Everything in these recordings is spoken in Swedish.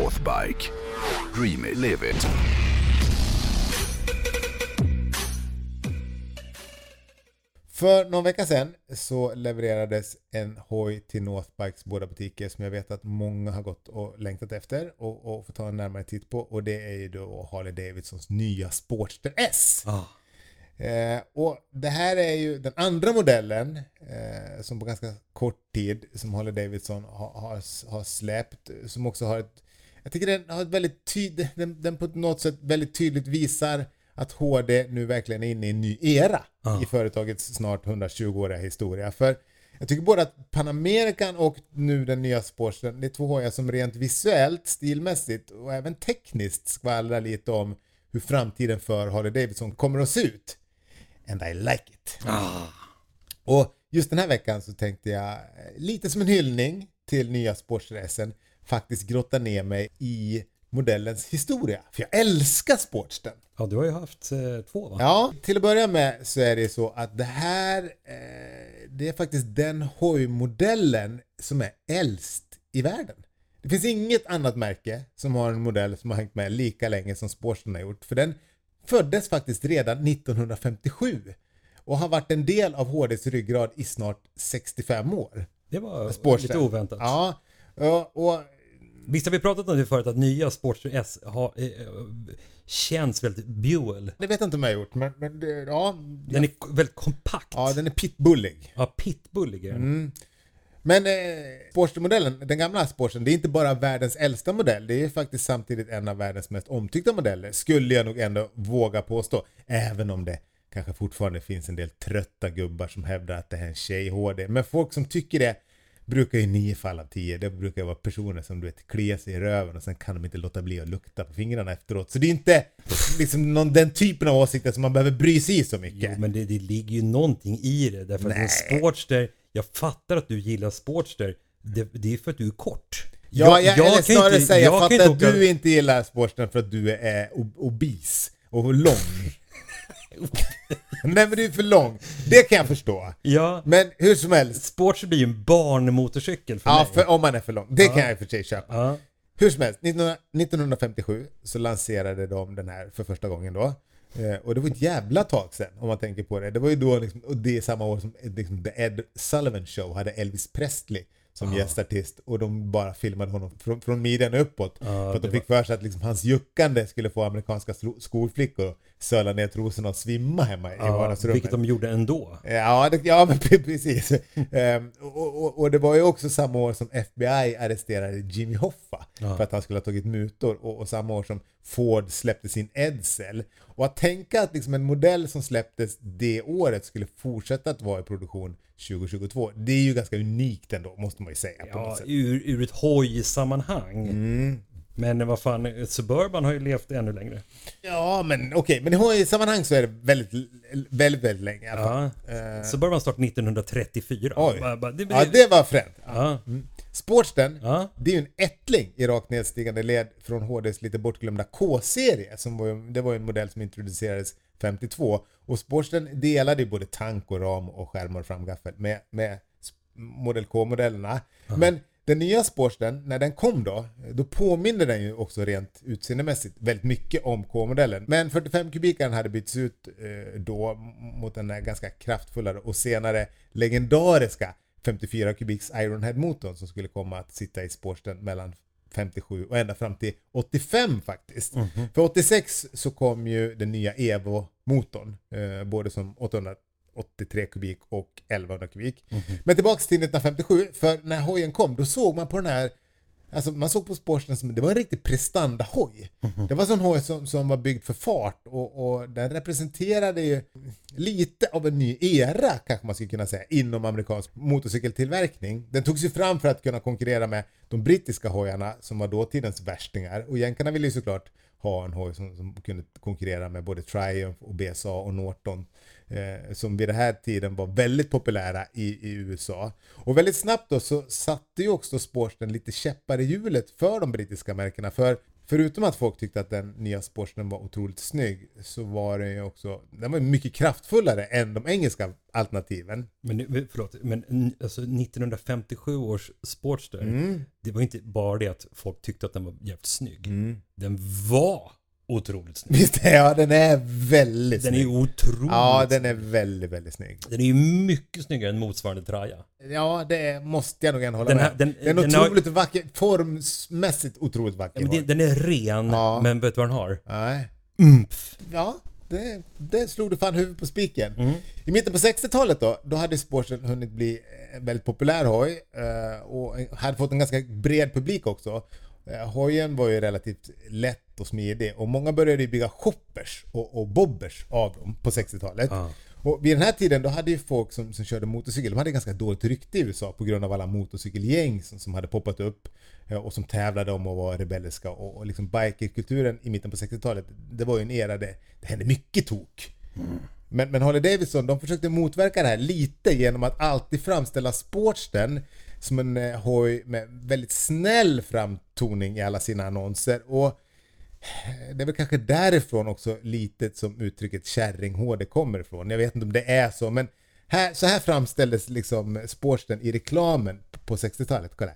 Northbike. Dream it, live it. För någon vecka sedan så levererades en hoj till Northbikes båda butiker som jag vet att många har gått och längtat efter och, och får ta en närmare titt på och det är ju då Harley Davidsons nya Sportster S. Ah. Eh, och det här är ju den andra modellen eh, som på ganska kort tid som Harley Davidson har, har, har släppt som också har ett jag tycker den har ett väldigt tydligt, den, den på något sätt väldigt tydligt visar att HD nu verkligen är inne i en ny era Ah. i företagets snart 120-åriga historia. För jag tycker både att Panamerican och nu den nya Sportsten, det är två hojar som rent visuellt, stilmässigt och även tekniskt skvallrar lite om hur framtiden för Harley Davidson kommer att se ut. And I like it. Ah. Och just den här veckan så tänkte jag eh, lite som en hyllning till nya sportsracen faktiskt grotta ner mig i modellens historia. För jag älskar Sportsten. Ja, du har ju haft eh, två va? Ja, till att börja med så är det så att det här eh, det är faktiskt den hojmodellen som är äldst i världen. Det finns inget annat märke som har en modell som har hängt med lika länge som Sportsten har gjort. För den föddes faktiskt redan 1957 och har varit en del av HDs ryggrad i snart 65 år. Det var Sportsten. lite oväntat. Ja, och, och Visst har vi pratat om det förut att nya Sportster S har, eh, känns väldigt Buell. det vet jag inte om jag har gjort, men, men det, ja, Den är k- väldigt kompakt. ja, den är pitbullig. Ja, pitbullig är den. Mm. Men eh, Sportster-modellen, den gamla Sportstern, det är inte bara världens äldsta modell, det är faktiskt samtidigt en av världens mest omtyckta modeller, skulle jag nog ändå våga påstå. Även om det kanske fortfarande finns en del trötta gubbar som hävdar att det här är en tjej-HD. Men folk som tycker det brukar ju nio fall av tio, det brukar vara personer som du vet kliar sig i röven och sen kan de inte låta bli att lukta på fingrarna efteråt. Så det är inte liksom någon, den typen av åsikter som man behöver bry sig i så mycket. Jo, men det, det ligger ju någonting i det. Därför att en Sportster, jag fattar att du gillar Sportster. Det, det är för att du är kort. Ja, jag, eller kan snarare inte- säga, jag fattar att åka- du inte gillar sporten för att du är ob- obis och lång. Nej men du är för lång. Det kan jag förstå. Ja, Men hur som helst. Sportster blir ju en barnmotorcykel för Ja, mig. för, om man är för lång. Det kan jag i och för sig köpa. Ja. Hur som helst, 1900 1957 så lanserade de den här för första gången då. Eh, och det var ett jävla tag sedan om man tänker på det. Det var ju då, liksom, och det är samma år som eh, liksom, The Ed Sullivan Show hade Elvis Presley som gästartist och de bara filmade honom från, från midjan uppåt. för att de fick för sig att liksom, hans juckande skulle få amerikanska skolflickor att söla ner trosorna och svimma hemma i Ja, vardagsrummet. vilket de gjorde ändå. Ja, det, ja men pre- precis. Ehm, och, och, och det var ju också samma år som FBI arresterade Jimmy Hoffa för att han skulle ha tagit mutor och, och samma år som Ford släppte sin Edsel. Och att tänka att liksom en modell som släpptes det året skulle fortsätta att vara i produktion 2022, det är ju ganska unikt ändå, måste man ju säga. Ja, ur, ur ett hojsammanhang. Mm. Men vad fan, Suburban har ju levt ännu längre. Ja, men okej, men i HI-sammanhang så är det väldigt, väldigt, väldigt länge. Ja. Suburban startade 1934. Oj. Bara- bara- det, Ja, det var fränt. ja. Sportsten, Ja. det är ju en ättling i rakt nedstigande led från HDs lite bortglömda K-serie. Som var, ju- det var ju en modell som introducerades 52. Och Sportsten delade ju både tank och ram och skärmar och framgaffel med, med s- Model K-modellerna. Men den nya Sportsten, när den kom då, då påminner den ju också rent utseendemässigt väldigt mycket om K-modellen. Men 45 kubikaren hade bytts ut eh, då mot den här ganska kraftfullare och senare legendariska 54 kubiks Ironhead-motorn som skulle komma att sitta i Sportsten mellan 57 och ända fram till 85 faktiskt. För 86 så kom ju den nya Evo-motorn, eh, både som 883 kubik och 1100 kubik. Men tillbaks till 1957, för när hojen kom då såg man på den här Alltså man såg på Sportsten som det var en riktig prestandahoj. Det var en sån hoj som, som var byggd för fart och, och den representerade ju lite av en ny era kanske man skulle kunna säga inom amerikansk motorcykeltillverkning. Den togs ju fram för att kunna konkurrera med de brittiska hojarna som var dåtidens värstingar och jänkarna ville ju såklart ha en hoj som, som kunde konkurrera med både Triumph och BSA och Norton eh, som vid den här tiden var väldigt populära i, i USA. Och väldigt snabbt då så satte ju också Sportsten lite käppar i hjulet för de brittiska märkena för förutom att folk tyckte att den nya Sportstern var otroligt snygg så var den ju också, den var mycket kraftfullare än de engelska alternativen. Men förlåt, men alltså 1957 års Sportster, Mm. det var inte bara det att folk tyckte att den var jävligt snygg. Den var otroligt snygg. Visst är ja, den är väldigt Den är ju snygg. otroligt Ja, den snygg. är väldigt, väldigt snygg. Den är ju mycket snyggare än motsvarande traja. Ja, det måste jag nog ändå hålla Den med här- om. den- Den är den har- otroligt vacker, formmässigt otroligt vacker. Ja, den är ren, Ja. men vet du vad den har? Nej. Umf. Ja, det, det slog du fan huvudet på spiken. Mm. I mitten på 60-talet då, då hade Sportsen hunnit bli en väldigt populär hoj eh, och hade fått en ganska bred publik också. Eh, Hojen var ju relativt lätt och smidig och många började ju bygga choppers och, och bobbers av dem på 60-talet. Ja. Och vid den här tiden då hade ju folk som, som körde motorcykel, de hade ganska dåligt rykte i USA på grund av alla motorcykelgäng som, som hade poppat upp eh, och som tävlade om att vara rebelliska och, och liksom bikerkulturen i mitten på 60-talet, det var ju en era där det hände mycket tok. Men, men Harley Davidson, de försökte motverka det här lite genom att alltid framställa Sportsten som en eh, hoj med väldigt snäll framtoning i alla sina annonser. Och eh, det är väl kanske därifrån också lite som uttrycket kärringhår kommer ifrån. Jag vet inte om det är så, men här, så här framställdes liksom Sportsten i reklamen på 60-talet. Kolla.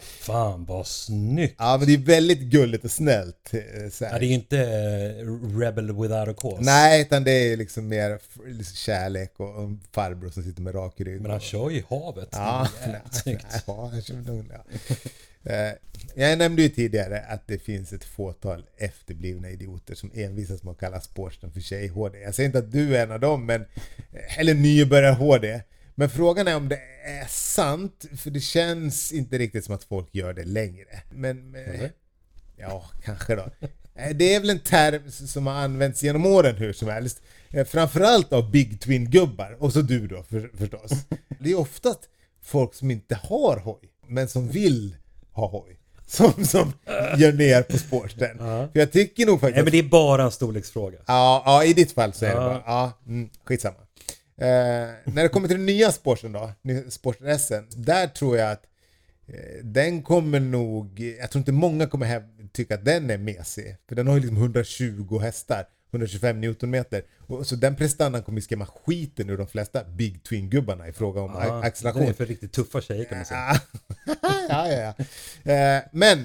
Fan vad snyggt. Ja, men det är väldigt gulligt och snällt. Så här. Ja, det är ju inte Rebel without a cause. Nej, utan det är liksom mer kärlek och en farbror som sitter med rak rygg. Men han och- kör ju i havet. Ja, snyggt. ja, han kör ja. Jag nämnde ju tidigare att det finns ett fåtal efterblivna idioter som envisas med att kalla sporten för tjej-HD. Jag säger inte att du är en av dem, men, eller nybörjar-HD. Men frågan är om det är sant, för det känns inte riktigt som att folk gör det längre. Men, Eller? ja, kanske då. Eh, Det är väl en term som har använts genom åren hur som helst. Eh, Framförallt av Big Twin-gubbar, och så du då för, förstås. Det är oftast folk som inte har hoj, men som vill ha hoj. Som, som gör ner på sporten. För jag tycker nog faktiskt... Nej men det är bara en storleksfråga. Ja, ja, i ditt fall så är det Ja. bara. Ja, mm, skitsamma. Eh, när det kommer till den nya sporten då, sporten där tror jag att eh, den kommer nog, jag tror inte många kommer här tycka att den är mesig. För den har ju liksom 120 hästar, 125 newtonmeter. Och, så den prestandan kommer ju skrämma skiten ur de flesta Big Twin-gubbarna i fråga om Ja, a- det acceleration. är för riktigt tuffa tjejer kan man säga. Ah. ja, ja, ja. Eh, men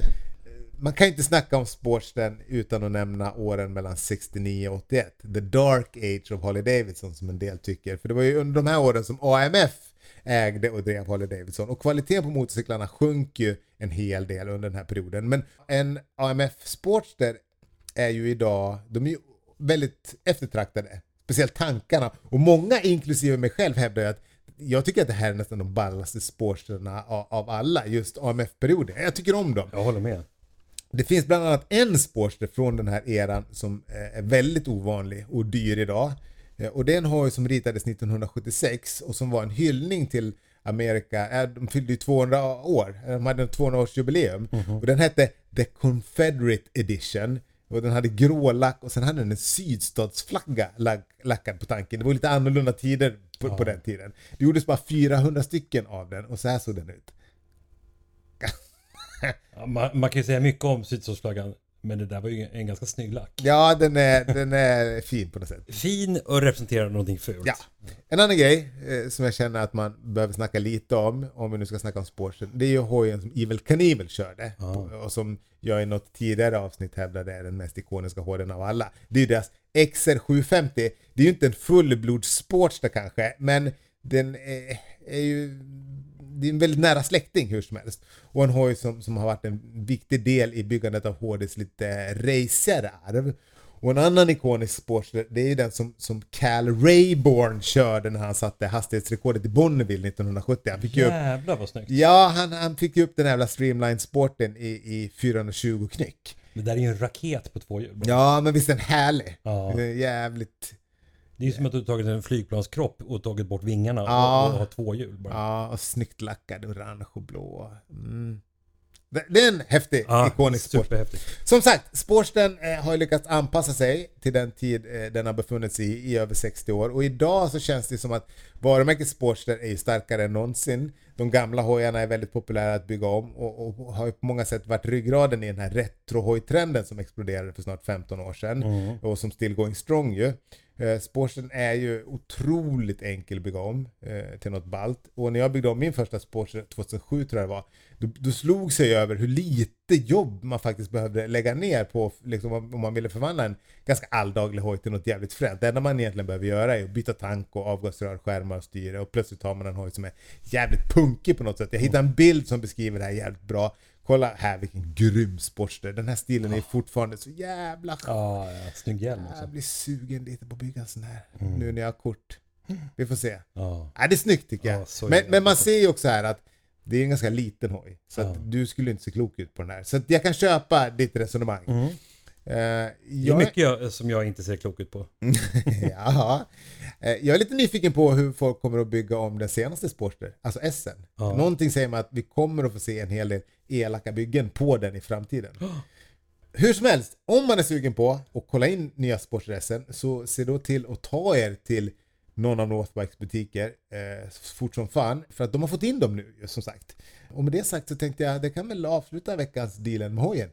man kan ju inte snacka om Sportsten utan att nämna åren mellan 69 och 81. The dark age of Harley Davidson som en del tycker. För det var ju under de här åren som AMF ägde och drev Harley Davidson. Och kvaliteten på motorcyklarna sjönk ju en hel del under den här perioden. Men en AMF Sportster är ju idag, de är ju väldigt eftertraktade. Speciellt tankarna. Och många, inklusive mig själv, hävdar ju att jag tycker att det här är nästan de ballaste sportsterna av alla, just AMF-perioden. Jag tycker om dem. Jag håller med. Det finns bland annat en Sportster från den här eran som eh, är väldigt ovanlig och dyr idag. Eh, Och är en hoj som ritades 1976 och som var en hyllning till Amerika. Eh, De fyllde ju 200 år, de hade en 200-årsjubileum. Och den hette The Confederate Edition. Och den hade grå lack och sen hade den en sydstatsflagga lack, lackad på tanken. Det var lite annorlunda tider på, på den tiden. Det gjordes bara 400 stycken av den och så här såg den ut. Ja, man, man kan ju säga mycket om sydstatsflaggan. Men det där var ju en ganska snygg lack. Ja, den är, den är fin på något sätt. Fin och representerar någonting fult. Ja. En annan grej eh, som jag känner att man behöver snacka lite om, om vi nu ska snacka om sporten, det är ju hojen som Evil Knievel körde. På, och som jag i något tidigare avsnitt hävdade är den mest ikoniska hojen av alla. Det är ju deras XR750. Det är ju inte en fullblods Sportster kanske, men den är, är ju det är en väldigt nära släkting hur som helst. Och en hoj som, som har varit en viktig del i byggandet av HDs lite racigare arv. Och en annan ikonisk sportster, det är ju den som, som Cal Rayborn körde när han satte hastighetsrekordet i Bonneville 1970. Han fick ju upp, Jävlar vad snyggt. ja, han, han fick ju upp den jävla streamline-sporten i, i 420 knyck. Det där är ju en raket på två hjul. Ja, men visst är den härlig? Ja. Jävligt... Det är ju som att du tagit en flygplanskropp och tagit bort vingarna Ja. och, och har två hjul bara. Ja, och snyggt lackad, orange och blå. Mm. Det, är en häftig, Ja, ikonisk superhäftigt. Som sagt, Sportstern eh, har lyckats anpassa sig till den tid eh, den har befunnit sig i, i över 60 år. Och idag så känns det som att varumärket Sportster är starkare än någonsin. De gamla hojarna är väldigt populära att bygga om och, och har på många sätt varit ryggraden i den här retrohojtrenden som exploderade för snart 15 år sedan. Och som still going strong ju. Eh, är ju otroligt enkel att bygga om eh, till något balt. Och när jag byggde om min första Sportster 2007 tror jag det var, då, då slog sig över hur lite jobb man faktiskt behövde lägga ner på liksom, om man ville förvandla en ganska alldaglig hoj till något jävligt fränt. Det enda man egentligen behöver göra är att byta tank och avgasrör, skärmar och styre och plötsligt har man en hoj som är jävligt punkig på något sätt. Jag hittade en bild som beskriver det här jävligt bra. Kolla här vilken grym Sportster. Den här stilen är fortfarande så jävla Ja, ja, snygg hjälm jag också. blir sugen lite på att bygga en sån här. Nu när jag har kort. Vi får se. Ja. Ja, det är snyggt tycker jag. Ja, men, men man ser ju också här att det är en ganska liten hoj. Så Ja. att du skulle inte se klok ut på den här. Så att jag kan köpa ditt resonemang. Mm. Eh, Det är jag, mycket jag, som jag inte ser klok ut på. Jaha. Eh, jag är lite nyfiken på hur folk kommer att bygga om den senaste Sportster, alltså SN. Ja. Någonting säger mig att vi kommer att få se en hel del elaka byggen på den i framtiden. Hur som helst, om man är sugen på att kolla in nya Sportster SN så se då till att ta er till någon av Northbikes butiker eh, fort som fan för att de har fått in dem nu som sagt. Och med det sagt så tänkte jag det kan väl avsluta veckans dealen med hojen.